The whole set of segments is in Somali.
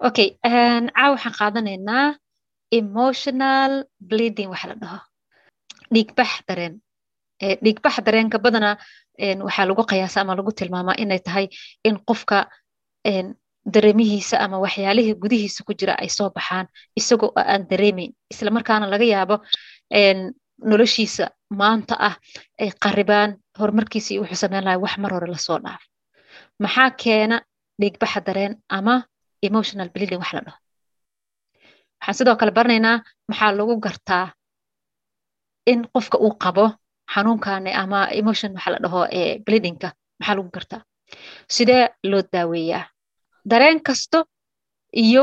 okay caawa waxaan qaadanaynaa emotional bleeding waxa la dhaho dhiigbax dareen. Dhiigbax dareenka badanaa waxaa lagu qiyaasa ama lagu tilmaamaa inay tahay in qofka dareemihiisa ama waxyaalihii gudihiisa ku jira ay soo baxaan isagoo aan dareemayn isla markaana laga yaabo noloshiisa maanta ah ay qaribaan horumarkiisa iyo wuxuu sameyn lahay wax mar hore la soo dhaaf. Maxaa keena dhiigbaxa dareen ama emotional bleeding wax la dhaho. Waxaan sidoo kale baranaynaa maxaa lagu gartaa in qofka uu qabo xanuunkani ama emotion waxa la dhaho bleedingka maxaa lagu gartaa? Sidee loo daaweeyaa? Dareen kasto iyo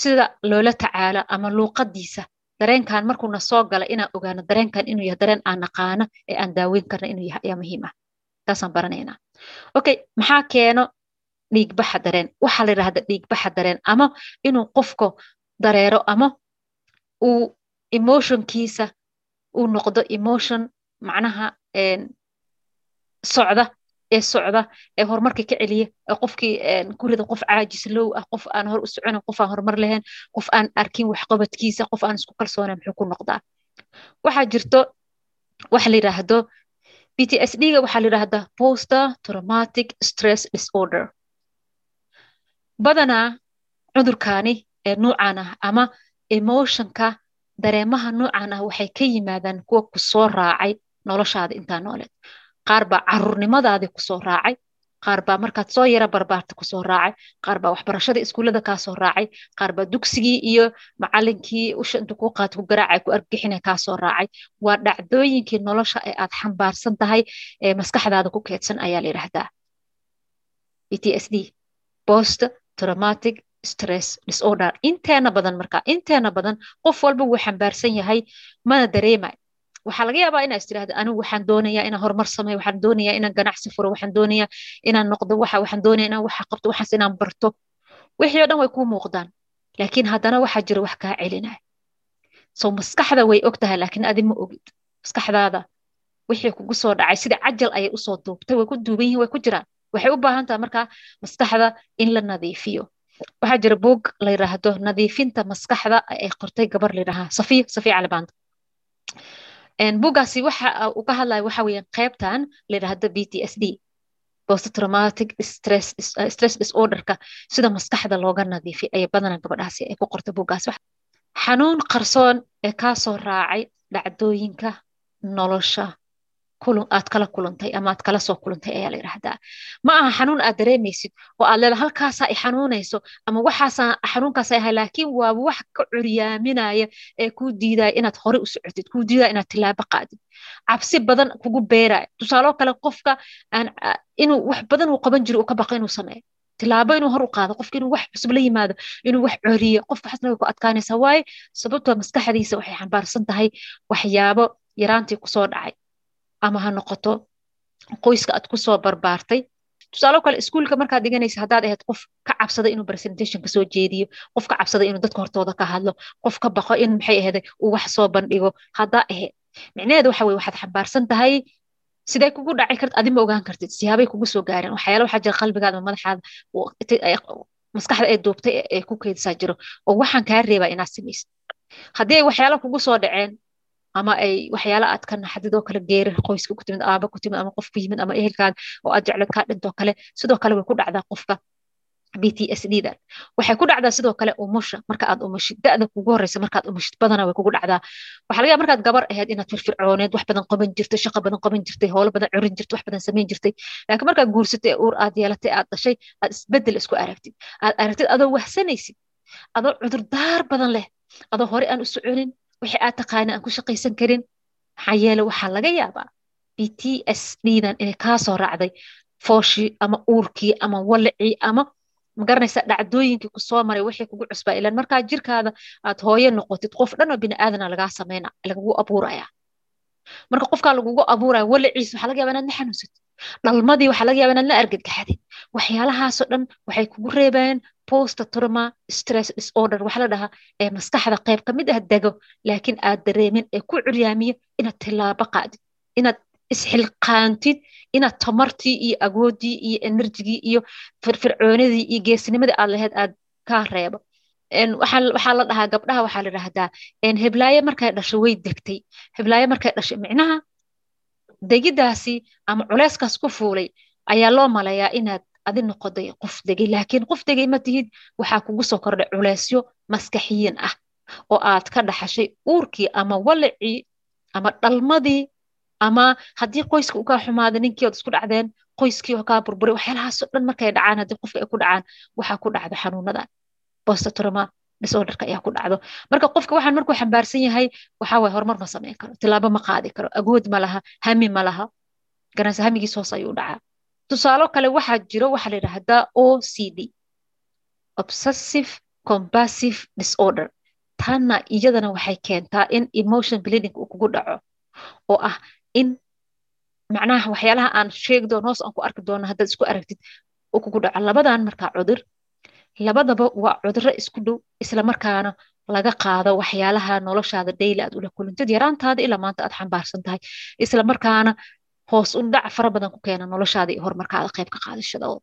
sida loola tacaalo ama luuqadiisa. Dareenkan markuuna soo gala inaan ogaano dareenkan inuu yahay dareen aan naqaano ee aan daaweyn karna inuu yahay ayaa muhiim ah. Taasaan baranaynaa okay maxaa keeno dhiigbaxa dareen. Waxaa la yidhahda dhiigbaxa dareen. Ama inuu qofku dareero ama uu emotionkiisa uu noqdo emotion macnaha socda ee socda ee horumarka ka celiya ee qofkii kurida qof caajis low ah qof aan hor u soconin qof aan horumar lahayn qof aan arkin waxqabadkiisa qof aan isku kalsoona muxuu ku noqdaa waxaa jirto waxa la yidhaahdo b t s d ga waxaa la yidhahdaa poster traumatic stress disorder badanaa cudurkaani ee nuucan ah ama emotionka dareemaha nuucan ah waxay ka yimaadaan kuwa ku soo raacay noloshaada intaa nooleed qaar baa caruurnimadaadii ku soo raacay qaar baa markaad soo yara barbaarta ku soo raacay qaar baa waxbarashada iskuullada kaasoo raacay qaar baa dugsigii iyo macalinkii usha intu kuu qaad ku garaacay ku argixina kaasoo raacay. Waa dhacdooyinkii nolosha ee aad xambaarsan tahay ee maskaxdaada ku keedsan ayaa la yidhaahdaa. B t s d post traumatic stress disorder. Inteena badan marka inteena badan qof walba wuu xambaarsan yahay mana dareemay. Waxaa laga yaabaa inaa is tirahda anigu waxaan doonayaa inaan horumar sameeyo waxaan doonayaa inaan ganacsi furo waxaan doonayaa inaan noqdo waxa waxaan doonayaa inaan waxa qabto waxaas inaan barto. Wixii oo dhan way kuu muuqdaan. Laakiin haddana waxaa jira wax kaa celinaya so maskaxda way og tahay laakiin adi ma ogid. Maskaxdaada wixii kugu soo dhacay sida cajal ayay u soo duubtay way ku duuban yihiin way ku jiraan waxay u baahan tahay markaa maskaxda in la nadiifiyo. Waxaa jira buug la yidhaahdo nadiifinta maskaxda ay qortay gabar la yidhahaa safiya safiya calibaanta bugaasi waxa uu ka hadlaya waxa weeyaan qaybtan la yidhaahdo b t s d post traumatic stress stress disorderka sida maskaxda looga nadiifiy ayay badanaa gabadhaasi ay ku qortay bugaas xanuun qarsoon ee kaasoo raacay dhacdooyinka nolosha aad kala kulantay ama aad kala soo kulantay ayaa la yidhaahdaa. Ma aha xanuun aad dareemaysid oo aad leeda halkaasaa i xanuunayso ama waxaasaa xanuunkaasa ahay laakiin waa wax ka curyaaminaya ee kuu diidaya inaad hore u socotid kuu diidaya inaad tilaabo qaadid. Cabsi badan kugu beeraya tusaaloo kale qofka aan inuu wax badan uu qaban jiro uu ka baqo inuu sameeyo. Tilaabo inuu hor u qaado qofka inuu wax cusub la yimaado inuu wax coriyo qofka xasna way ku adkaanaysaa waaye sababtoo maskaxdiisa waxay xambaarsan tahay waxyaabo yaraantii ku soo dhacay ama ha noqoto qoyska aad ku soo barbaartay. Tusaalo kale iskuulka markaad dhiganaysa haddaad ahayd qof ka cabsada inuu presentation ka soo jeediyo qof ka cabsada inuu dadka hortooda ka hadlo qof ka baqo in maxay ahayd uu wax soo bandhigo haddaa ahayd. Micnaheedu waxa weye waxaad xambaarsan tahay sidee kugu dhaci karta adi ma ogaan kartid siyaabay kugu soo gaareen waxyaala waxaa jira qalbigaada madaxaada maskaxda ee duubtay ee ku keydsaa jiro oo waxaan kaa reebaa inaad samaysid haddii ay waxyaala kugu soo dhaceen ama ay waxyaala aad ka naxdidoo kale geerir qoyska ku timid aaba ku timid ama qof ku yimid ama ehelkaada oo aad jeclad kaa dhintoo kale sidoo kale way ku dhacdaa qofka b t s d da. Waxay ku dhacdaa sidoo kale umusha marka aad umushid da'da kugu horeysa markaad umushid badana way kugu dhacdaa. Waxaa laga yaaba markaad gabar ahayd inaad firfircooneed wax badan qaban jirtay shaqo badan qaban jirtay howlo badan curin jirtay wax badan samayn jirtay. Laakiin markaad guursatay uur aad yeelatay aad dhashay aad isbeddel isku aragtid. Aad aragtid adoo wahsanaysid adoo cudurdaar badan leh adoo hore aan u soconin wixii aad taqaana aan ku shaqaysan karin maxaa yeele waxaa laga yaabaa b t s ddan inay kaa soo raacday fooshii ama uurkii ama walacii ama magaranaysa dhacdooyinkii ku soo maray wixii kugu cusbaa. Ilan markaa jirkaada aad hooye noqotid qof dhan oo biniaadana lagaa sameyna lagagu abuuraya marka qofkaa lagugu abuuraya walaciisa waxaa laga yaba inaad la xanuunsatid. Dhalmadii waxaa laga yaba inaad la argagaxdid waxyaalahaasoo dhan waxay kugu reebayaan post trauma stress disorder waxa la dhahaa ee maskaxda qayb ka mid ah dego laakiin aad dareemin ee ku curyaamiyo inaad tilaabo qaadid inaad isxilqaantid inaad tamartii iyo agoodii iyo enerjigii iyo firfircoonidii iyo geesnimadii aad lahayd aad kaa reebo. Waxaa la dhahaa gabdhaha waxaa la dhahdaa heblaaye markay dhasho way degtay. Heblaaye markay dhashay micnaha degidaasi ama culeyskaas ku fuulay ayaa loo maleeyaa inaad adi noqoday qof degay laakiin qof degay ma tihid waxaa kugu soo kordhay culeysyo maskaxiyin ah oo aad ka dhaxashay uurkii ama walicii ama dhalmadii ama haddii qoyska u kaa xumaaday ninkii isku dhacdeen qoyskii oo kaa burburay waxyaalahaasoo dhan markay dhacaan haddii qofka ay ku dhacaan waxaa ku dhacda xanuunadan bostatroma disorderka ayaa ku dhacdo. Marka qofka waxaan markuu xambaarsan yahay waxaa horumar ma samayn karo tilaabo ma qaadi karo agood ma laha hami ma laha. Garanse hamigiis hoos ayuu dhacaa tusaalo kale waxaa jiro waxaa la yidhaahdaa o c d obsessive compulsive disorder. Tanna iyadana waxay keentaa in emotion bleeding uu kugu dhaco oo ah in macnaha waxyaalaha aan sheegi doono aan ku arki doono haddaad isku aragtid uu kugu dhaco. Labadan markaa cudur labadaba waa cudurro isku dhow islamarkaana laga qaado waxyaalaha noloshaada daily aad ula kulantid yaraantaada ilaa maanta aad xambaarsan tahay. Islamarkaana hoos u fara badan ku keena noloshaada iyo horumarkaada qayb ka qaadashadooda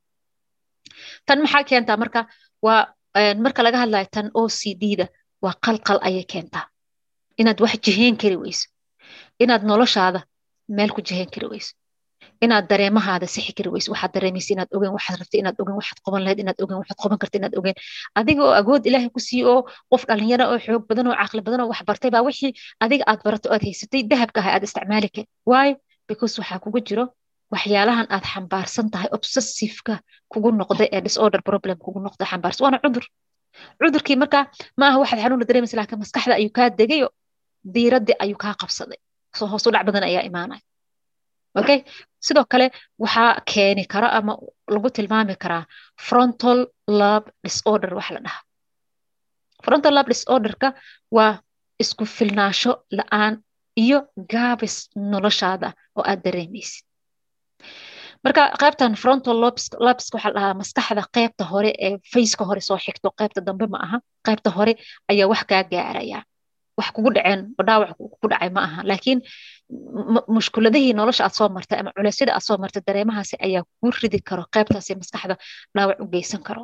tan maxaa keentaa marka waa marka laga hadlayo tan o c d-da waa qalqal ayay keentaa inaad wax jiheen kari weyso inaad noloshaada meel ku jiheen kari weyso inaad dareemahaada sixi kari weyso waxaad dareemaysa inaad ogeyn waxaad rabtay inaad ogeyn waxaad qaban lahayd inaad ogeyn waxaad qaban karta inaad ogeyn. Adiga oo agood ilaahay ku siiyo oo qof dhalinyaro oo xoog badan oo caqli badan oo wax baa wixii adiga aad barato aad haysatay dahabka ahay aad isticmaali kari waayo because waxaa kugu jiro waxyaalahan aad xambaarsan tahay obsessiveka kugu noqday ee disorder problem kugu noqday xambaarsan. Waana cudur. Cudurkii markaa maaha waxaad xanuuna dareemaysa laakiin maskaxda ayuu kaa degayo diiradii ayuu kaa qabsaday. Soo hoos dhac badan ayaa imaanaya. Okay sidoo kale waxaa keeni kara ama lagu tilmaami karaa frontal love disorder wax la dhaha. Frontal love disorderka waa isku filnaasho la'aan iyo gaabis noloshaada oo aad dareemaysid. Marka qaybtan frontal lobska waxaa la maskaxda qaybta hore ee faceka hore soo xigto qaybta dambe ma aha qaybta hore ayaa wax kaa gaaraya. Wax kugu dhaceen oo dhaawac ku dhacay ma aha. Laakiin mushkuladihii nolosha aad soo martay ama culeysyada aad soo martay dareemahaasi ayaa ku ridi karo qaybtaasi maskaxda dhaawac u geysan karo.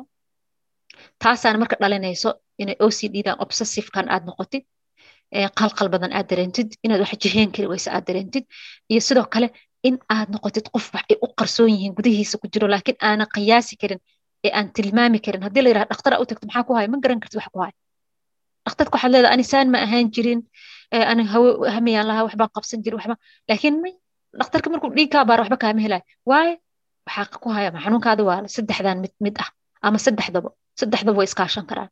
Taasaan marka dhalinayso inay o c d-dan obsessivekan aad noqotid qalqal badan aad dareentid inaad wax jiheen kari weysa aad dareentid iyo sidoo kale in aad noqotid qof wax ay u qarsoon yihiin gudihiisa ku jiro laakiin aanan qiyaasi karin ee aan tilmaami karin. Haddii la yidhaha dhaktara u tagto maxaa ku haya ma garan kartid wax ku haya dhakhtarka waxaad leedahay anisaan ma ahaan jirin ani hamiyaan lahaa waxbaan qabsan jirin waxba. Laakiin may dhakhtarka markuu dhiig kaa baaro waxba kaama helayo. Waaye waxaa ku haya xanuunkaada waa saddexdan mid mid ah ama saddexdaba saddexdaba way iskaashan karaan.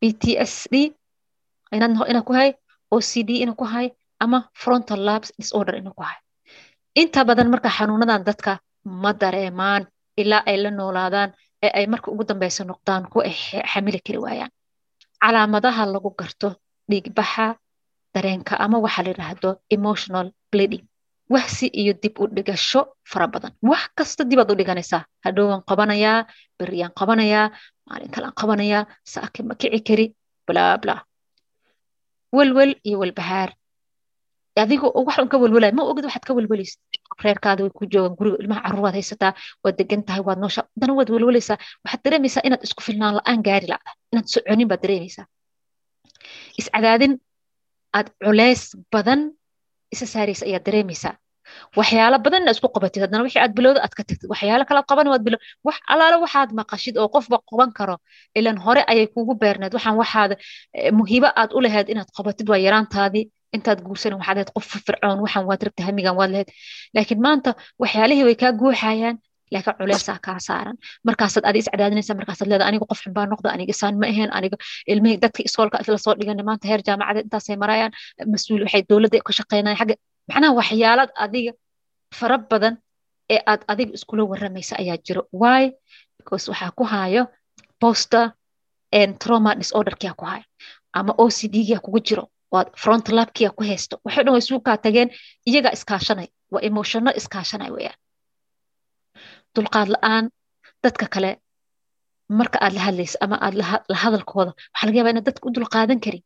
B t s d ina ku hay o c d ina ku hay ama frontal labs disorder ina ku hay. Inta badan marka xanuunadan dadka ma dareemaan ilaa ay la noolaadaan ee ay marka ugu dambeysa noqdaan kuwa xamili kari waayaan. Calaamadaha lagu garto dhiigbaxa dareenka ama waxa la yidhaahdo emotional bleeding. Wahsi iyo dib u dhigasho fara badan. Wax kasta dibaad u dhiganaysaa hadhowaan qabanayaa beriyaan qabanayaa maalin kalaan qabanayaa saaki ma kici kari bla bla welwel iyo welbahaar adiga wax un ka welwelaya ma ogid waxaad ka welwelaysa reerkaada way ku joogaan guriga ilmaha caruuraad haysataa waad degan tahay waad noosha dana waad welwelaysaa waxaad dareemaysaa inaad isku filnaan la'aan gaari lacda inaad soconin baad dareemaysaa iscadaadin aad culeys badan isa saaraysa ayaad dareemaysaa waxyaalo badan inaad isku qabatid haddana wixii aad bilowda aad ka tagtid waxyaalo kalaad qaban waad bilow. Wax alaalo waxaad maqashid oo qofba qaban karo ilan hore ayay kugu beerneed. Waxaan waxaad muhiibo aad u lahayd inaad qabatid waa yaraantaadii. Intaad guursan waxaad lahayd qof fircoon waxaan waad rabta hamigan waad lahayd. Laakiin maanta waxyaalihii way kaa guuxayaan laakiin culeysaa kaa saaran. Markaasaad adi iscadaadinaysa markaasaad leeda aniga qof xunbaa noqda aniga isaan ma ahayn aniga ilmihii dadka iskoolka isla soo dhigana maanta heer jaamacadeed intaasay marayaan mas'uul waxay dowladda ka shaqeynayaan. Xagga macnaha waxyaalad adiga fara badan ee aad adiga iskula waramaysa ayaa jiro. Why? Because waxaa ku hayo poster and trauma disorderkia ku hayo ama o c d-gia kugu jiro. Waad front labkia ku haysto. Waxay dhan suukaa tageen iyagaa iskaashanay. Waa emotionno iskaashanay weeyaan dulqaad la'aan dadka kale marka aad la hadlaysa ama aad la hadalkooda waxaa laga yabaa inaad dadka u dulqaadan karin.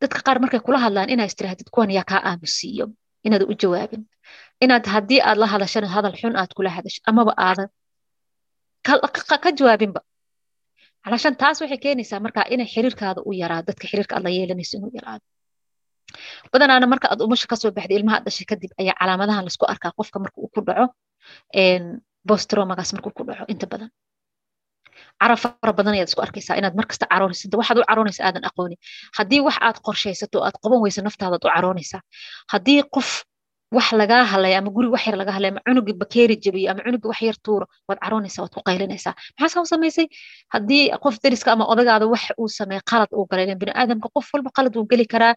Dadka qaar markay kula hadlaan inaa istirahdid kuwan yaa kaa aamusiiyo inaad u jawaabin. Inaad haddii aad la hadashana hadal xun aad kula hadasho amaba aadan. Ka jawaabinba. Calashan taas waxay keenaysaa markaa inay xiriirkaada u yaraado dadka xiriirka aad la yeelanayso inuu yaraado. Badanaana marka aad umusha ka soo baxday ilmaha aad dhashay kadib ayaa calaamadahan la isku arkaa. Qofka marka uu ku dhaco bostromagaas markuu ku dhaco inta badan carab fara badan ayaad isku arkaysaa inaad markasta caroonaysid waxaad u caroonaysa aadan aqoonin haddii wax aad qorshaysato aad qaban weyso naftaadaad u caroonaysaa. Haddii qof wax lagaa hadlaya ama guri wax yar laga hadlaya ama cunugii bakeeri jabiyo ama cunugii wax yar tuuro waad caroonaysaa waad ku qaylinaysaa. Maxaa saa u samaysay? Haddii qof deriska ama odagaada wax uu sameey qalad uu galay bini aadamka qof walba qalad uu geli karaa.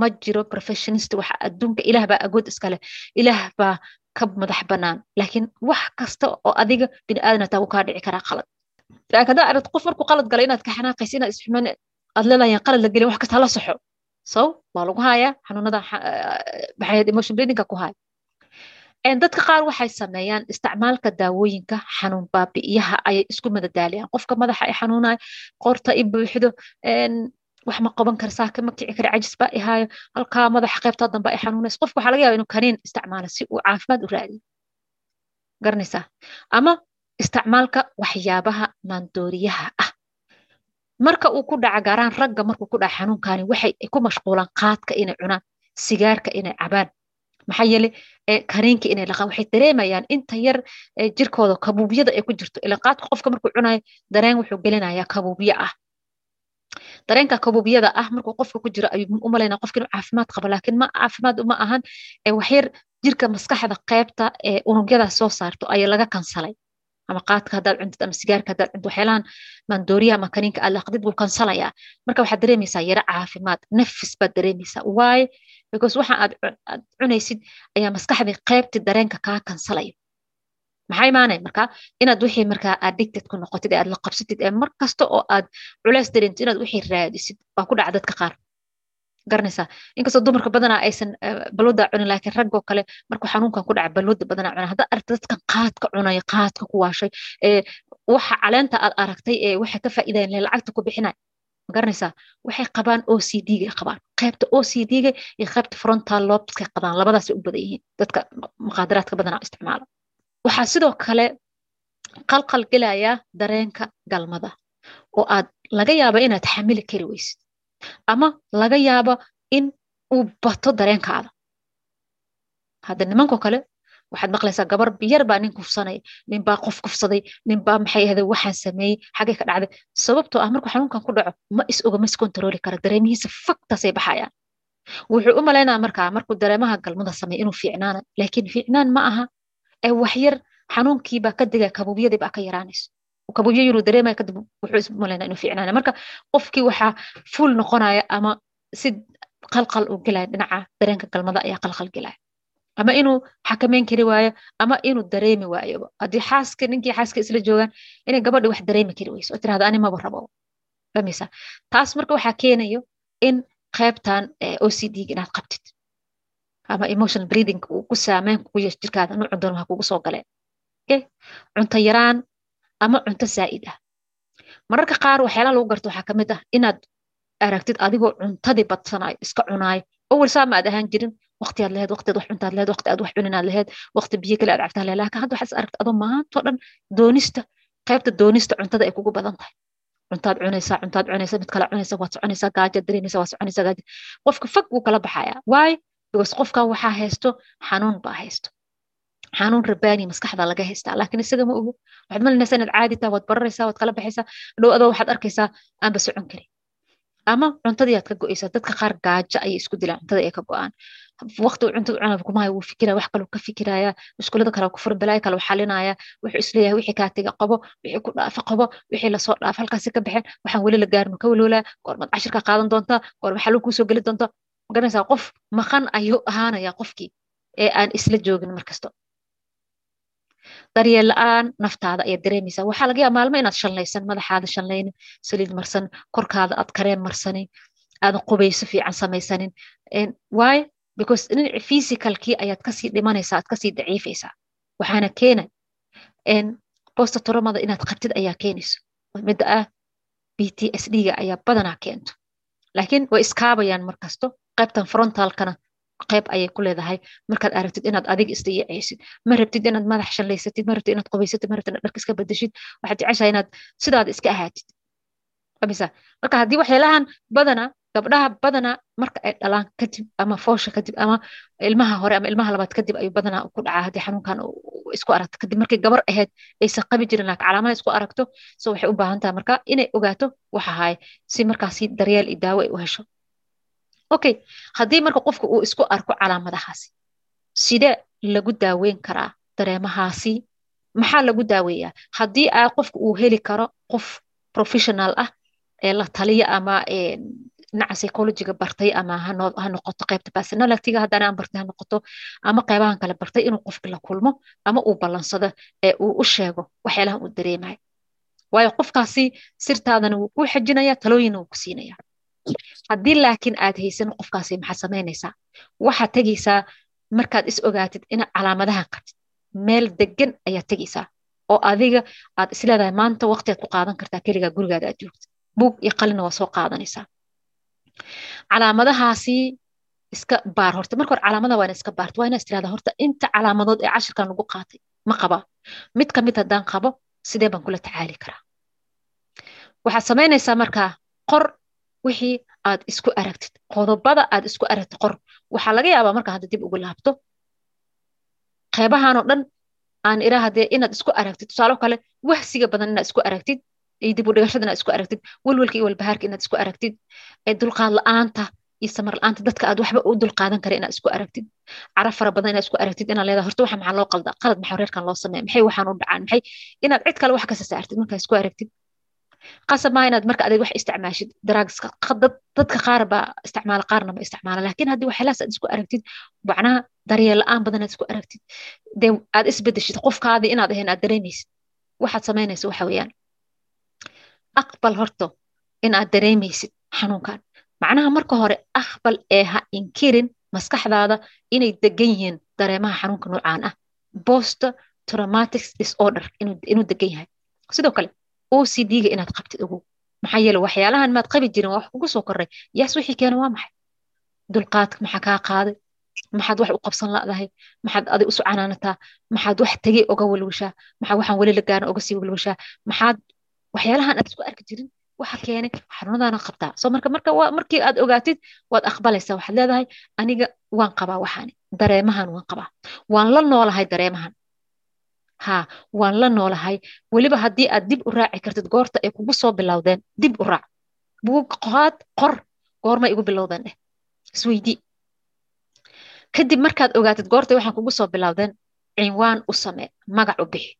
Ma jiro professionist waxa adduunka ilaah baa agood iskale ilaah baa ka madax banaan laakiin wax kasta oo adiga bini aadan taa uu kaa dhici karaa qalad laakiin haddaa qof markuu qalad galay inaad ka xanaaqaysa inaad isxumaan aad leedahay qalad la gelin wax kasta hala soxo so waa lagu hayaa xanuunada maxay emotion bleedingka ku haya dadka qaar waxay sameeyaan isticmaalka daawooyinka xanuun baabi'iyaha ayay isku madadaaliyaan qofka madaxa ay xanuunayo qorta i buuxdo wax ma qaban karsaa kama kici kara cajis baa ihaayo halkaa madaxa qaybtaa dambe ay xanuunayso qofka waxaa laga yaaba inuu kaniin isticmaalo si uu caafimaad u raadiyo garanaysaa ama isticmaalka waxyaabaha maandooriyaha ah. Marka uu ku dhaca gaaraan ragga markuu ku dhaca xanuunkani waxay ku mashquulaan qaadka inay cunaan sigaarka inay cabaan. Maxaa yeele kaniinka inay laqaan waxay dareemayaan inta yar jirkooda kabuubyada ay ku jirto. Ila qaadka qofka markuu cunayo dareen wuxuu gelinayaa kabuubyo ah. Dareenka kabuubyada ah markuu qofka ku jiro ayuu u qofka inuu caafimaad qabo. Laakiin ma caafimaad uma ahan waxyar jirka maskaxda qaybta unugyada soo saarto ayaa laga kansalay ama qaadka haddaad cuntid ama sigaarka haddaad cuntid waxyaalahan maandooriyaha ama kaniinka aad laqdid buu kansalayaa. Marka waxaad dareemaysaa yaro caafimaad nafis baad dareemaysaa. Waaye because waxa aad cunaysid ayaa maskaxdii qaybtii dareenka kaa kansalayo. Maxaa imaanaya marka inaad wixii markaa addicted ku noqotid ee aad la qabsatid ee mar oo aad culeys dareentid inaad wixii raadisid waa ku dhaca dadka qaar garanaysaa inkastoo dumarka badanaa aysan balwada cunin laakiin raggoo kale markuu xanuunkan ku dhaca balwada badanaa cunaa. Haddaad aragta dadkan qaadka cunaya qaadka ku waashay waxa caleenta aad aragtay ee waxay ka faa'iidayan lacagta ku bixinaya ma garanaysaa waxay qabaan o c d-gay qabaan. Qaybta o c d-ga iyo qaybta frontal lobskay qabaan. Labadaasay u badan yihiin. Dadka muqaadaraadka badanaa isticmaala waxaa sidoo kale qalqal gelaya dareenka galmada oo aad laga yaaba inaad xamili kari weysid ama laga yaabo in uu bato dareenkaada. Hadda nimankoo kale waxaad maqlaysaa gabar biyar baa nin kufsanaya ninbaa qof kufsaday ninbaa maxay ahday waxaan sameeyey xagay ka dhacday. Sababtoo ah markuu xanuunkan ku dhaco ma is oga ma is kontarooli kara. Dareemihiisa faktaasay baxayaan. Wuxuu u malaynaa markaa markuu dareemaha galmada sameeya inuu fiicnaana laakiin fiicnaan ma aha. Ee waxyar xanuunkiibaa ka diga kabuubyadii baa ka yaraanayso kabuubyo yaruu dareemaya kadib wuxuu is malaynaa inuu fiicnaana marka qofkii waxaa fuul noqonaya ama si qalqal uu gelaya dhinaca dareenka galmada ayaa qalqal gelaya ama inuu xakameyn kari waayo ama inuu dareemi waayoba haddii xaaska ninkii xaaska isla joogaan inay gabadhi wax dareemi kari weyso oo tirahda ani rabo. Famisa taas marka waxaa keenayo in qaybtan o c d inaad qabtid. Ama emotional breathing uu ku saameyn kugu yeesh jirkaada nuucu doon waa kugu soo galeen. Cunto yaraan ama cunto zaa'id ah. Mararka qaar waxyaalaha lagu garto waxaa ka mid ah inaad aragtid adigoo cuntadii badsanayo iska cunaayo awal saa ma aad ahaan jirin waqti aad laheed waqti aad wax cuntaad laheed waqti aad wax cuninaad laheed waqti biyo kale aad cabtaa laheed laakiin hadda waxaad aragta adoo maantoo dhan doonista qaybta doonista cuntada ay kugu badan tahay. Cuntaad cunaysaa cuntaad cunaysa mid kale cunaysa waad soconaysaa gaajaad dareemaysa waad soconaysaa gaaja qofka fag wuu kala baxayaa. Waayo because qofkan waxaa haysto xanuun baa haysto xanuun rabaani maskaxda laga haystaa laakiin isaga ma ogo waxaad malinaysaa inaad caadi taha waad bararaysaa waad kala baxaysaa dhow adoo waxaad arkaysaa aanba socon karin ama cuntadii aad ka go'aysaa dadka qaar gaajo ayay isku dilaan cuntada ay ka go'aan waqti cuntada cunaa kumahay wuu fikiraya wax kaluu ka fikiraya muskulada kale ku furan balaayo xalinaya wuxuu is leeyahay wixii kaa tiga qabo wixii ku dhaafa qabo wixii la soo dhaaf halkaasi ka baxeen waxaan weli la gaarma ka waloolaa goormaad cashirka qaadan doontaa goorma xaluu kuusoo geli doontaa ma garanaysaa qof maqan ayuu ahaanaya qofkii ee aan isla joogin markasto daryeel la'aan naftaada ayaad dareemaysaa waxaa laga yaaba maalmo inaad shallaysan madaxaada shallaynin saliid marsan korkaada aad kareen marsanin aadan qubayso fiican samaysanin. Why? Because dhinaci physicalkii ayaad ka sii dhimanaysaa aad ka sii daciifaysaa. Waxaana keena bosta toromada inaad qabtid ayaa keenayso. Midda ah b t s d ga ayaa badanaa keento. Laakiin way iskaabayaan markasto. Qaybtan frontalkana qayb ayay ku leedahay. Markaad aragtid inaad adiga isdayacaysid ma rabtid inaad madax shalleysatid ma rabtid inaad qubaysatid ma rabtid inaad dharka iska bedeshid waxaad jeceshahay inaad sidaada iska ahaatid. Famisa marka haddii waxyaalahan badana gabdhaha badana marka ay dhalaan kadib ama foosha kadib ama ilmaha hore ama ilmaha labaad kadib ayuu badanaa ku dhacaa. Haddii xanuunkan isku aragto kadib markay gabar ahayd aysan qabi jirin laakiin calaamada isku aragto so waxay u baahan tahay marka inay ogaato waxa haye si markaasi daryeel iyo daawo ay u hesho okay haddii marka qofka uu isku arko calaamadahaasi sidee lagu daaweyn karaa dareemahaasi maxaa lagu daaweeyaa? Haddii a qofka uu heli karo qof professional ah ee la taliya ama dhinaca psychologiga bartay ama ha noqoto qaybta personalityga haddana aan bartay ha noqoto ama qaybahan kale bartay inuu qofka la kulmo ama uu ballansado ee uu u sheego waxyaalahan uu dareemayo. Waayo qofkaasi sirtaadana wuu kuu xejinaya talooyinna wuu ku siinaya haddii laakiin aad haysan qofkaasi maxaad samaynaysaa waxaad tegaysaa markaad is ogaatid inaad calaamadahan qabtid meel degan ayaad tegaysaa oo adiga aad isleedahay maanta waqtiaad ku qaadan kartaa keligaa gurigaada aad joogta buug iyo qalina waa soo qaadanaysaa calaamadahaasi iska baar horta. Marka hore calaamada waa iska baarto. Waa ina istirahda horta. Inta calaamadood ee cashirkan lagu qaatay ma qabaa mid ka mid haddaan qabo sidee baan kula tacaali karaa? Waxaad samaynaysaa markaa qor wixii aad isku aragtid qodobada aad isku aragtid qor. Waxaa laga yaabaa markaa hadda dib ugu laabto qeybahan oo dhan aan irahdee inaad isku aragtid tusaalo kale wahsiga badan inaad isku aragtid iyo dib u inaad isku aragtid welwelka iyo walbahaarka inaad isku aragtid dulqaad la'aanta iyo samar la'aanta dadka aad waxba u dulqaadan kara inaad isku aragtid. Carab fara badan inaad isku aragtid inaad leedahay horta waxa maxaa loo qaldaa qalad maxaa reerkan loo sameeya? Maxay waxaan u dhacaan? Maxay? Inaad cid kale wax kasa saartid markaa isku aragtid qasab maa inaad marka adig wax isticmaashid. Drugska dadka qaar isticmaala qaarna ma isticmaala. Laakiin haddii waxyaalahaas aad isku aragtid macnaha daryeel la'aan badan aad isku aragtid dee aad isbedeshid qofkaadii inaad ahayn aad dareemaysid. Waxaad samaynaysa waxa weeyaan. Aqbal horto inaad dareemaysid xanuunkan macnaha marka hore aqbal ee ha inkirin maskaxdaada inay degan yihiin dareemaha xanuunka noocaan ah. Post traumatic disorder inuu degan yahay. Sidoo kale ocd-ga inaad qabtid ogow maxaa yeele waxyaalahan maad qabi jirin waa wax kugu soo korray yaas wixii keena waa maxay? Dulqaadka maxaa kaa qaaday? Maxaad wax u qabsan ladahay? Maxaad adig usu canaanataa? Maxaad wax tegey oga walwashaa? Maxaa waxaan weli la gaana oga sii walwashaa? Maxaad waxyaalahan aad isku arki jirin? Waxa keenay xanuunadaana qabtaa. Soo marka marka markii aad ogaatid waad aqbalaysaa. Waxaad leedahay aniga waan qabaa waxaani. Dareemahan waan qabaa. Waan la noolahay dareemahan ha waan la noolahay. Weliba haddii aad dib u raaci kartid goorta ay kugu soo bilowdeen dib u raac. Buug qaad qor. Goormay igu bilowdeen dheh isweydii kadib markaad ogaatid goortay waxaan kugu soo bilowdeen cinwaan u samee magac u bixi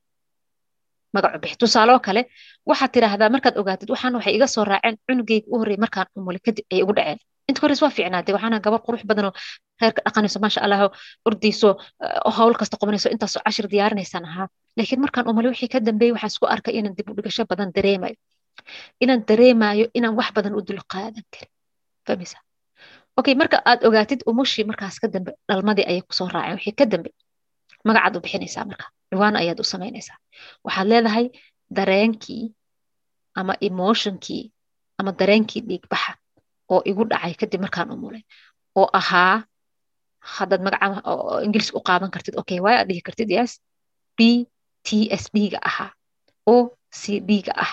magac u bixi tusaaloo kale. Waxaad tidhaahdaa markaad ogaatid waxaan waxay iga soo raaceen cunugeyga u horreeyay markaan umulay kadib ay igu dhaceen. Inta hores waa fiicnaatay waxaana gabar qurux badanoo reerka dhaqanayso maasha allah ordayso howl kasta qabanayso intaasoo cashir diyaarinaysaan ahaa. Laakiin markaan umulay wixii ka dambeeyey waxaan isku arkay inaan dib u dhigasho badan dareemayo. Inaan dareemayo inaan wax badan u dulqaadan karin fahmaysa okay marka aad ogaatid umushii markaas ka dambe dhalmadii ayay ku soo raaceen. Wixii ka dambe magacaad u bixinaysaa marka. Ciwaan ayaad u samaynaysaa waxaad leedahay dareenkii ama emotionkii ama dareenkii dhiigbaxa oo igu dhacay kadib markaan umulay oo ahaa haddaad magaca ingiliis u qaadan kartid okay waay aad dhihi kartid? Yes b t s d ga ahaa. O c d ga ah.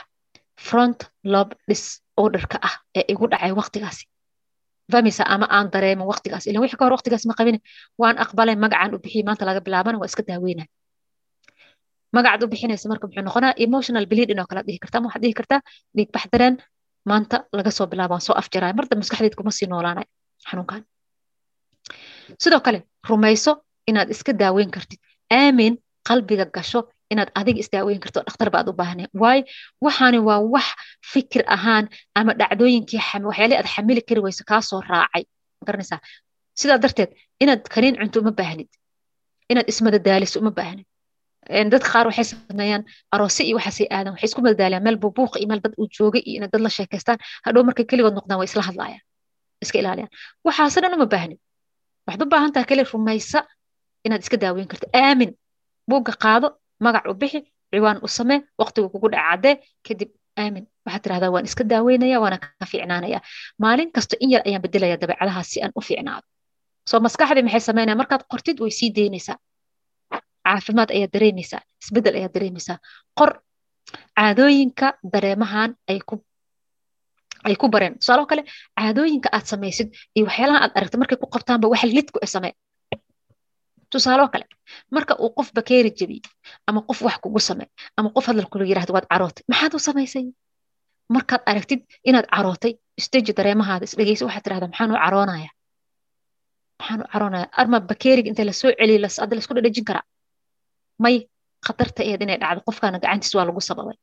Front lob disorderka ah ee igu dhacay waqtigaasi fahmaysa ama aan dareemin waqtigaas. Ilan wixii ka hor waqtigaas ma qabin waan aqbalay magacaan u bixiyay maanta laga bilaabana waa iska daaweynaa magacaad u bixinaysa marka muxuu noqonaa emotional bleeding oo kale dhihi kartaa ama waxaad dhihi kartaa dhiig bax dareen maanta laga soo bilaabo soo afjaraay. Marda maskaxdeed kuma sii noolaanay xanuunkan sidoo kale rumayso inaad iska daaweyn kartid. Aamin qalbiga gasho inaad adiga isdaaweyn karto dhakhtar baad u baahnay waayo waxaani waa wax fikir ahaan ama dhacdooyinkii waxyaalii aad xamili kari weyso kaa soo raacay garanaysaa? Sidaa darteed inaad kaniin cunto uma baahnid. Inaad ismadadaaliso uma baahnid. Dadka qaar waxay sameeyaan aroose iyo waxaasay aadan. Waxay isku madadaaliyaan meel buubuuqa iyo meel dad uu joogay iyo inaad dad la sheekaystaan. Hadhow markay keligood noqdaan way isla hadlaayaan iska ilaaliyaan. Waxaase dhan uma baahnid. Waxaad u baahan rumaysa inaad iska daaweyn karto. Aamin. Buugga qaado magac u bixi ciwaan u samee waqtigu kugu dhaca caddee kadib aamin waxaad tirahdaa waan iska daaweynaya waana ka fiicnaanaya. Maalin kasta in yar ayaan bedelaya dabeecadahaas si aan u fiicnaado. Soo maskaxdii maxay samaynaya markaad qortid way sii deynaysaa caafimaad ayaad dareemaysaa. Isbedel ayaad dareemaysaa. Qor caadooyinka dareemahan ay ku ay ku bareen. Tusaalo kale caadooyinka aad samaysid iyo waxyaalaha aad aragtay markay ku qabtaanba wax lidku e samee tusaalo kale marka uu qof bakeeri jebiye ama qof wax kugu samee ama qof hadal kula yiraahdo waad carootay maxaad u samaysay? Markaad aragtid inaad carootay isteji dareemahaada isdhegeysa waxaad tirahdaa maxaan caroonaya? Maxaan caroonaya? Arma bakeeriga inta la soo celiyo hadda la isku dhadhajin karaa. May khatarta eed inay dhacdo qofkaana gacantiis waa lagu sababay.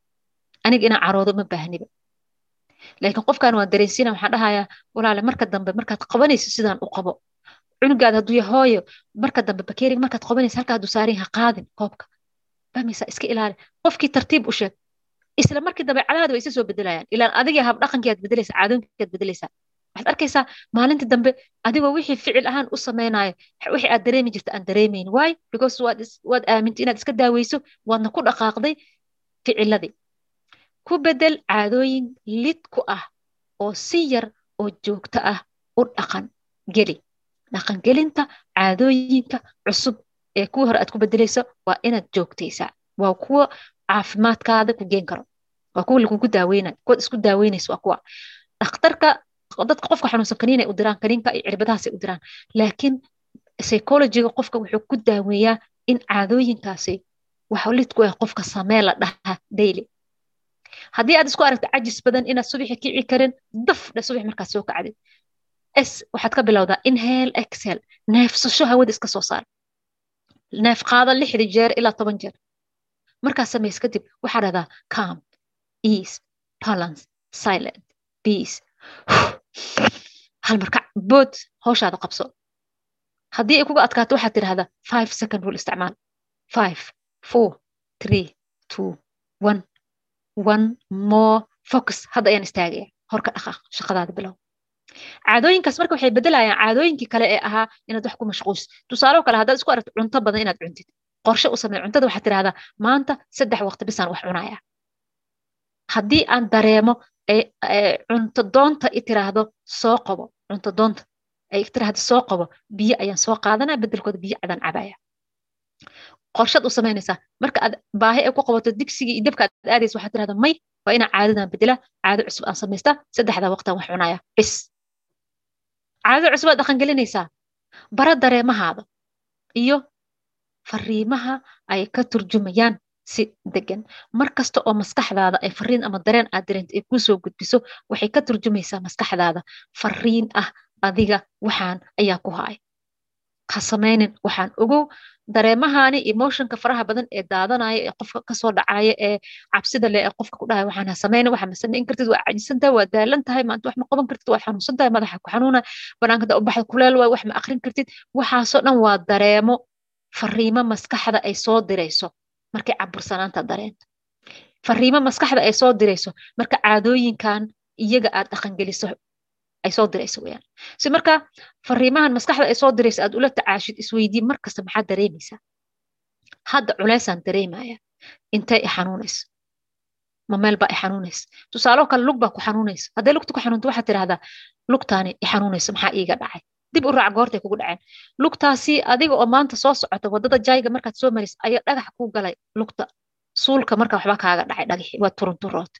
Aniga inaan caroodo ma baahniba. Laakiin qofkaan waan dareensiina waxaan dhahayaa walaale marka dambe markaad qabanayso sidaan u qabo cunugaada hadduu ya hooyo marka dambe bakeeriga markaad qabanayso halkaa hadduu saarin ha qaadin koobka. Fahmaysa iska ilaali. Qofkii tartiib u sheeg. Isla markii dambe cadaada way isa soo bedelayaan ilaan adigii hab dhaqankii aad bedelaysaa caadooyinkii aad bedelaysaa waxaad arkaysaa maalintii dambe adigoo wixii ficil ahaan u samaynayo wixii aad dareemi jirta aan dareemayn. Why? Because waad aamintay inaad iska daaweyso waadna ku dhaqaaqday ficiladii ku bedel caadooyin lid ku ah oo si yar oo joogto ah u dhaqan geli dhaqangelinta caadooyinka cusub ee kuwa hore aad ku bedelayso waa inaad joogtaysaa waa kuwa caafimaadkaada ku geen karo. Waa kuwa lagugu daaweynayo kuwaad isku daaweynayso waa kuwa. Dhakhtarka dadka qofka xanuunsan kaniinay u diraan kaniinka iyo cirbadahaasay u diraan. Laakiin psychologiga qofka wuxuu ku daaweeyaa in caadooyinkaasi wax lid ku ah qofka samee la dhaha daily. Haddii aad isku aragto cajis badan inaad subaxi kici karin daf dhe subax markaad soo kacdid s waxaad ka bilowdaa inhale excel neefsasho hawada iska soo saar. Neef qaada lixda jeer ilaa toban jeer. Markaad samays kadib waxaa dhahdaa calm ease balance silent peace. Hal bood howshaada qabso. Haddii ay kuga adkaato waxaad tidhahdaa five second rule isticmaal. Five four three two one. One more focus. Hadda ayaan istaagaya horka dhaqaaq shaqadaada bilow caadooyinkaas marka waxay bedelayaan caadooyinkii kale ee ahaa inaad wax ku mashquulsid tusaalo kale haddaad isku aragto cunto badan inaad cuntid qorshe u samee cuntada waxaad tidhahdaa maanta saddex waqti bisaan wax cunaya haddii aan dareemo cunto doonta i tiraahdo soo qabo cunto doonta ay tiraahdo soo qabo biyo ayaan soo qaadanaya bedelkooda biyo cadaan cabaya. Qorshaad u samaynaysaa marka aad baahi ay ku qabato digsigii iyo dabka aad aadaysa waxaad tirahdaa may waa inaan caadadan bedela caado cusub aan samaystaa saddexdaa waqtaan wax cunaya bis caado cusub aad dhaqangelinaysaa? Bara dareemahaada iyo fariimaha ay ka turjumayaan si degan mar kasta oo maskaxdaada ay fariin ama dareen aad dareento ay kuu soo gudbiso waxay ka turjumaysaa maskaxdaada. Fariin ah adiga waxaan ayaa ku haay ha samaynin waxaan ogow dareemahani emotionka faraha badan ee daadanaya ee qofka ka soo dhacaya ee cabsida leh ee qofka ku dhahaya waxaan ha samaynin waxaa ma samayn kartid waa cajisan tahay waa daalan tahay maanta wax ma qaban kartid waad xanuunsan tahay madaxa ku xanuuna banaanka da u baxda kuleel waay wax ma akrin kartid. Waxaasoo dhan waa dareemo fariimo maskaxda ay soo dirayso. Markay cabursanaanta dareento fariimo maskaxda ay soo dirayso. Marka caadooyinkan iyaga aad dhaqangeliso ay soo dirayso weyaan si marka fariimahan maskaxda ay soo dirayso aad ula tacaashid isweydii markasta maxaad dareemaysaa hadda culeysaan dareemaya intay xanuunayso ma meel baa i xanuunaysa tusaalo kale lug baa ku xanuunaysa hadday lugta ku xanuunto waxaad tidhahdaa lugtaani i xanuunayso maxaa iiga dhacay? Dib u raac goortay kugu dhaceen. Lugtaasi adiga oo maanta soo socota waddada jayga markaad soo maraysa ayaa dhagax kuu galay lugta. Suulka marka waxba kaaga dhacay dhagaxi waa turunturood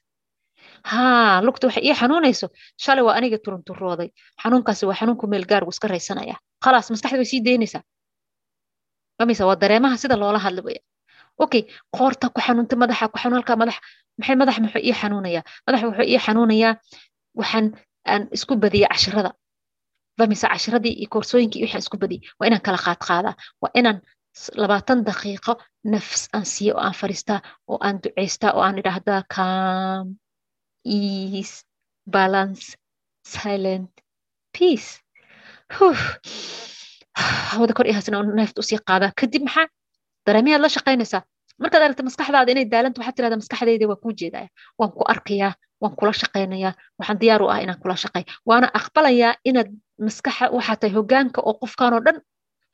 haa lugta waxay ii xanuunayso. Shalay waa aniga turunturooday. Xanuunkaasi waa xanuunku meel gaargu iska raysanaya. Khalaas maskaxda way sii daynaysaa. Mamisa waa dareemaha sida loola hadla waya. Okay qoorta ku xanuunta madaxa ku xanuun halkaa madax. Maxay madax muxuu ii xanuunayaa madax wuxuu ii xanuunayaa waxaan aan isku badiya cashirada famisa cashiradii iyo koorsooyinkii waxaan isku badiyay waa inaan kala qaad qaadaa? Waa inaan labaatan daqiiqo nafs aan siiya oo aan fariistaa oo aan ducaystaa oo aan idhaahdaa calm ease balance silent peace. Hawada kor ihasna neefta u sii qaadaa kadib maxaa? Dareemayaad la shaqaynaysaa markaad aragta maskaxdaada inay daalanta waxaad tirahdaa maskaxdayda waa kuu jeedaya waan ku arkayaa waan kula shaqaynayaa waxaan diyaar u ah inaan kula shaqay. Waana aqbalayaa inaad maskaxa waxaa tahay hogaanka oo qofkanoo dhan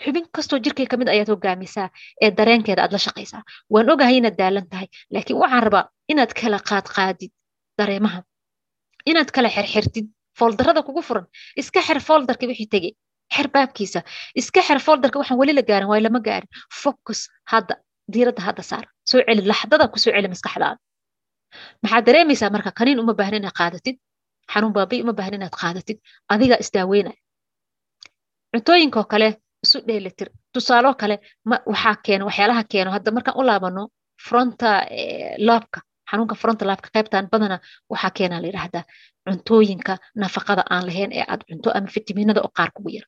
xubin kastoo jirkay ka mid ayaad hogaamisaa ee dareenkeeda aad la shaqaysaa. Waan ogahay inaad daalan tahay laakiin waxaan rabaa inaad kala qaadqaadid dareemaha. Inaad kala xirxirtid fooldarada kugu furan. Iska xir fooldarka wixii tegey. Xir baabkiisa. Iska xir fooldarka waxaan weli la gaarin waay lama gaarin. Focus hadda diiradda hadda saar. Soo celi laxdada ku celi maskaxdaada maxaad dareemaysaa marka kaniin uma baahna inaad qaadatid? Xanuun baabi uma baahan inaad qaadatid? Adiga isdaaweynaya cuntooyinkoo kale isu dheelitir. Tusaaloo kale waxaa keeno waxyaalaha keeno. Hadda markaan u laabano fronta laabka xanuunka fronta laabka qaybtan badana waxaa keena la yidhaahdaa cuntooyinka nafaqada aan lahayn ee aad cunto ama fitamiinada oo qaar kugu yar.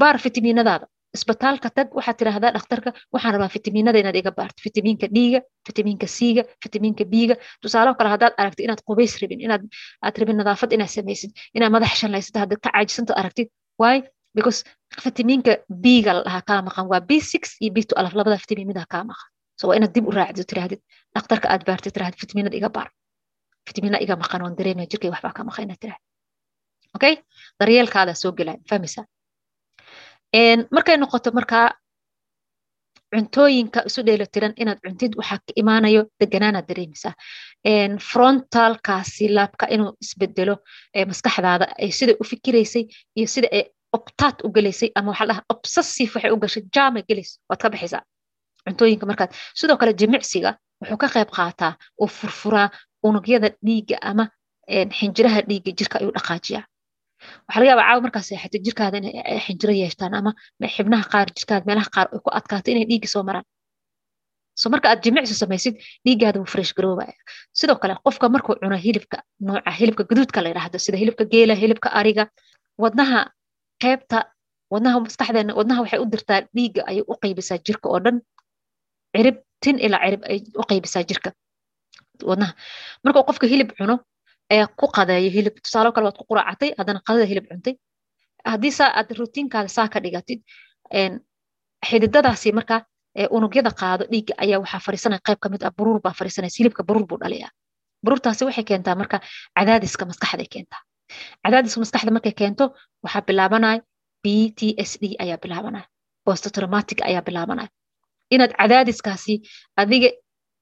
Baar fitamiinadaada isbitaalka tag waxaad tidhaahdaa dhakhtarka waxaan rabaa fitamiinada inaad iga baarto. Fitamiinka dhiiga fitamiinka siiga fitamiinka biiga. Tusaalo kale haddaad aragtid inaad qubays rabin inaad aad rabin nadaafad inaad samaysid inaad madax shanlaysad haddaad ka caajisanta aragtid. Why? Because fitamiinka biiga la kaa maqan waa b six iyo b two alaf labada fitamiinada kaa maqan so waa inaad dib u raacdo tirahdid dhakhtarka aad baartid tirahdid fitamiinada iga baar. Fitamiina iga maqan waan dareemaya jirkay waxbaa ka maqan inaad tirahdid. Okay? Daryeelkaadaa soo gelaya fahmaysaa markay noqoto markaa cuntooyinka isu dheelitiran inaad cuntid waxaa ka imaanayo deganaanaad dareemaysaa frontalkaasi laabka inuu isbedelo maskaxdaada ay sida u fikiraysay iyo sida ay optaad u gelaysay ama waxaa dhaha obsessive waxay u gashay jaama gelayso waad ka baxaysaa cuntooyinka markaad sidoo kale jimicsiga wuxuu ka qayb qaataa oo furfuraa unugyada dhiigga ama xinjiraha dhiigga jirka ayuu dhaqaajiyaa. Waxaa laga yaabaa markaa seexato jirkaada inay xinjiro yeeshtaan ama xibnaha qaar jirkaada meelaha qaar ay ku adkaato inay dhiigga soo maraan. So marka aad jimicsi samaysid dhiiggaada wuu fresh garoobaya sidoo kale qofka markuu cuno hilibka nooca hilibka gaduudka la yidhaahdo sida hilibka geela hilibka ariga wadnaha qaybta wadnaha maskaxdeena wadnaha waxay u dirtaa dhiigga ayay u qaybisaa jirka oo dhan cirib tin ilaa cirib ay u qaybisaa jirka. Wadnaha. Markuu qofka hilib cuno ayaa ku qadeeyo hilib. Tusaalo kale waad ku quraacatay haddana qadada hilib cuntay. Haddii saa aad rutiinkaada saa ka dhigatid xididadaasi markaa unugyada qaado dhiigga ayaa waxaa fariisanaya qayb ka mid ah buruur baa fariisanaysa hilibka buruur buu dhaliyaa. Buruurtaasi waxay keentaa marka cadaadiska maskaxday keentaa. Cadaadiska maskaxda markay keento waxaa bilaabanaya b t s d ayaa bilaabanaya posttraumatic ayaa bilaabanaya inaad cadaadiskaasi adiga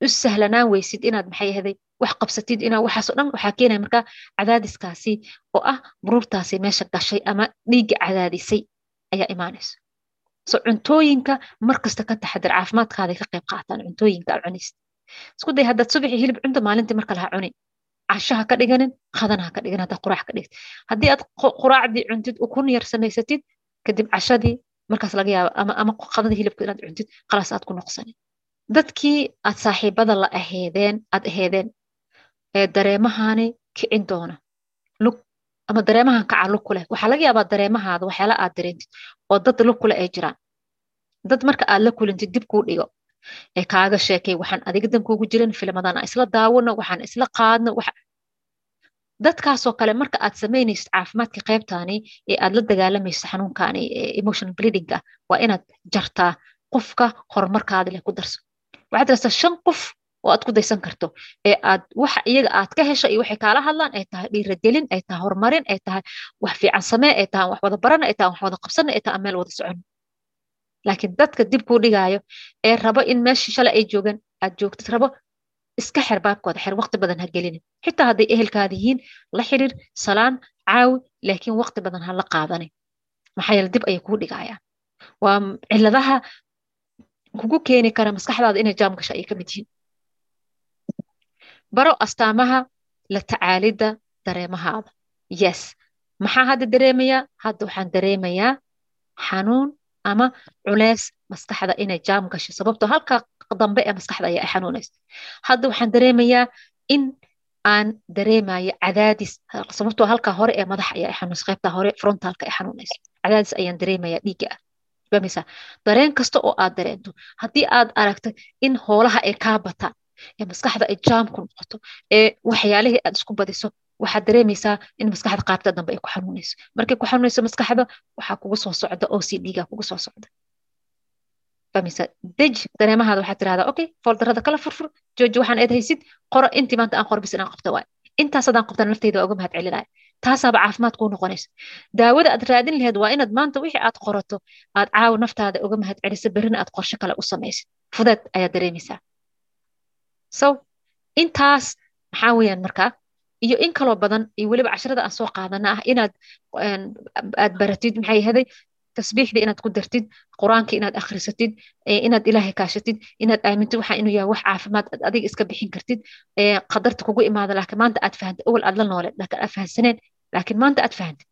u sahlanaan weysid inaad maxay ahaday wax qabsatid inaa waxaasoo dhan waxaa keenaya markaa cadaadiskaasi oo ah buruurtaasi meesha gashay ama dhiigga cadaadisay ayaa imaanaysa so cuntooyinka markasta ka taxadir caafimaadkaaday ka qayb qaataan cuntooyinka aad cunaysid isku day haddaad subaxii hilib cunta maalintii marka laha cunin cashaha ka dhiganin qadanaha ka dhigan haddaad quraac ka dhigtid. Haddii aad quraacdii cuntid ukun yar samaysatid kadib cashadii markaas laga yaaba ama qadadii hilibka inaad cuntid khalaas aad ku noqsanin dadkii aad saaxiibada la aheedeen aad aheedeen ee dareemahani kicin doona. Lug ama dareemahan kaca lug ku leh. Waxaa laga yaabaa dareemahaada waxyaala aad dareentid oo dad lug kule ay jiraan. Dad marka aad la kulintid dib kuu dhigo. Ee kaaga sheekay waxaan adiga dan kuugu jirin filmadan aan isla daawano waxaan isla qaadno dadkaasoo kale marka aad samaynaysid caafimaadka qaybtani ee aad la dagaalamaysid xanuunkani emotional bleedinga waa inaad jartaa qofka horumarkaada leh ku darso waxaad dirastaa shan qof oo aad ku daysan karto ee aad waxa iyaga aad ka hesho iyo waxay kaala hadlaan ay tahay dhiiragelin ay tahay horumarin ay tahay wax fiican samee ay tahay wax wada barana ay tahay wax wada qabsana ay tahay aan meel wada socon. Laakiin dadka dib kuu dhigaayo ee rabo in meeshii shalay ay joogaan aad joogtid rabo iska xer baabkooda xer waqti badan ha gelinin xitaa hadday ehelkaada yihiin la xiriir salaan caawi laakiin waqti badan ha la qaadanin maxaa yeele dib ayay kuu dhigayaan waa ciladaha kugu keeni kara maskaxdaada inay jaam gasho ayay ka mid yihiin. Baro astaamaha la tacaalidda dareemahaada yes maxaa hadda dareemayaa hadda waxaan dareemayaa xanuun ama culeys maskaxda inay jaam gasho sababtoo halka dambe ee maskaxda ayaa ay xanuunaysa hadda waxaan dareemayaa in aan dareemayo cadaadis sababtoo halka hore ee madaxa ayaa ay xanuunaysa hore frontalka ay xanuunaysa cadaadis ayaan dareemayaa dhiigga. Ah fahmaysaa dareen kasta oo aad dareento haddii aad aragto in hoolaha ay kaa bataan ee maskaxda ay jaam ku noqoto ee waxyaalihii aad isku badiso waxaad dareemaysaa in maskaxda qaybta dambe ay ku xanuunayso markay ku xanuunayso maskaxda waxaa kugu soo socda o c d-ga kugu soo socda fahmaysaa deji dareemahaada waxaad tirahdaa okay foldarada kala furfur jooji waxaan eed haysid qoro intii maanta aan qorbis inaan qabta waay. Intaas haddaan qabtana nafteyda waa uga mahad celinaya taasaaba caafimaad kuu noqonaysa. Daawada aad raadin laheed waa inaad maanta wixii aad qorato aad caawa naftaada uga mahad celiso berrina aad qorshe kale u samaysid. Fudeed ayaad dareemaysaa. So intaas maxaa weeyaan markaa iyo in kaloo badan iyo weliba casharada aan soo qaadana ah inaad aad baratid maxay ahaday tasbiixda inaad ku dartid qur'aanka inaad akhrisatid inaad ilaahay kaashatid inaad aamintid waxa inuu yahay wax caafimaad aad adiga iska bixin kartid qadarta kugu imaada laakiin maanta aad fahantay awal aad la nooleed laakiin aad fahansaneen laakiin maanta aad fahantid